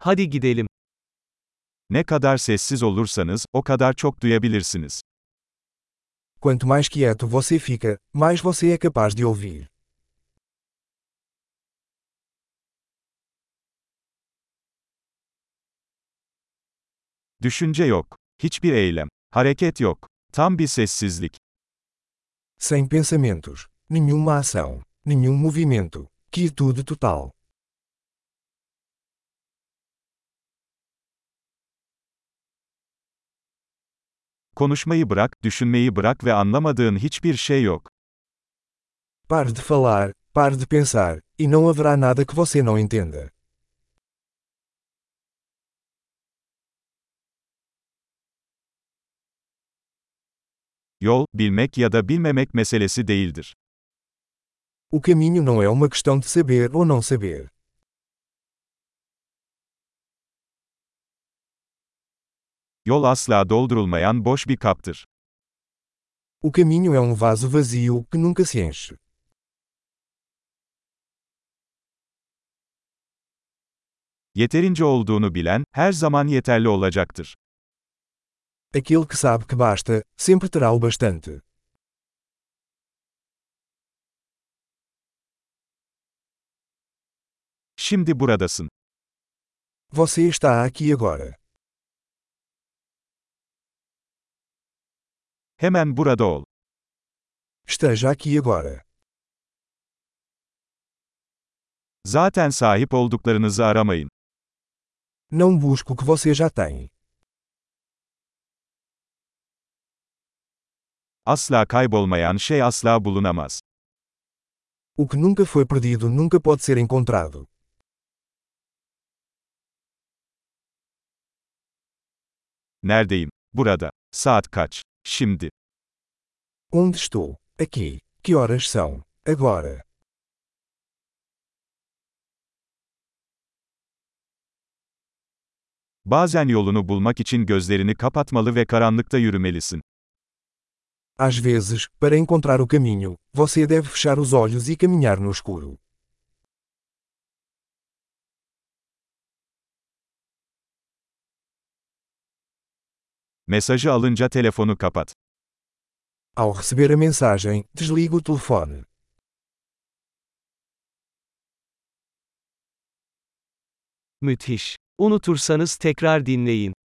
Hadi gidelim. Ne kadar sessiz olursanız, o kadar çok duyabilirsiniz. Quanto mais quieto você fica, mais você é capaz de ouvir. Düşünce yok. Hiçbir eylem. Hareket yok. Tam bir sessizlik. Sem pensamentos, nenhuma ação, nenhum movimento, quietude total. Konuşmayı bırak, düşünmeyi bırak ve anlamadığın hiçbir şey yok. Pare de falar, pare de pensar, e não haverá nada que você não entenda. Yol, bilmek ya da bilmemek meselesi değildir. O caminho não é uma questão de saber ou não saber. Yol asla doldurulmayan boş bir kaptır. O caminho é um vaso vazio que nunca se enche. Yeterince olduğunu bilen, her zaman yeterli olacaktır. Aquele que sabe que basta, sempre terá o bastante. Şimdi buradasın. Você está aqui agora. Hemen burada ol. Esteja aqui agora. Zaten sahip olduklarınızı aramayın. Não busque o que você já tem. Asla kaybolmayan şey asla bulunamaz. O que nunca foi perdido nunca pode ser encontrado. Neredeyim? Burada. Saat kaç? Şimdi. Onde estou? Aqui. Que horas são? Agora. Bazen yolunu bulmak için gözlerini kapatmalı ve karanlıkta yürümelisin. Às vezes, para encontrar o caminho, você deve fechar os olhos e caminhar no escuro. Mesajı alınca telefonu kapat. Ao receber a mensagem, desligue o telefone. Müthiş. Unutursanız tekrar dinleyin.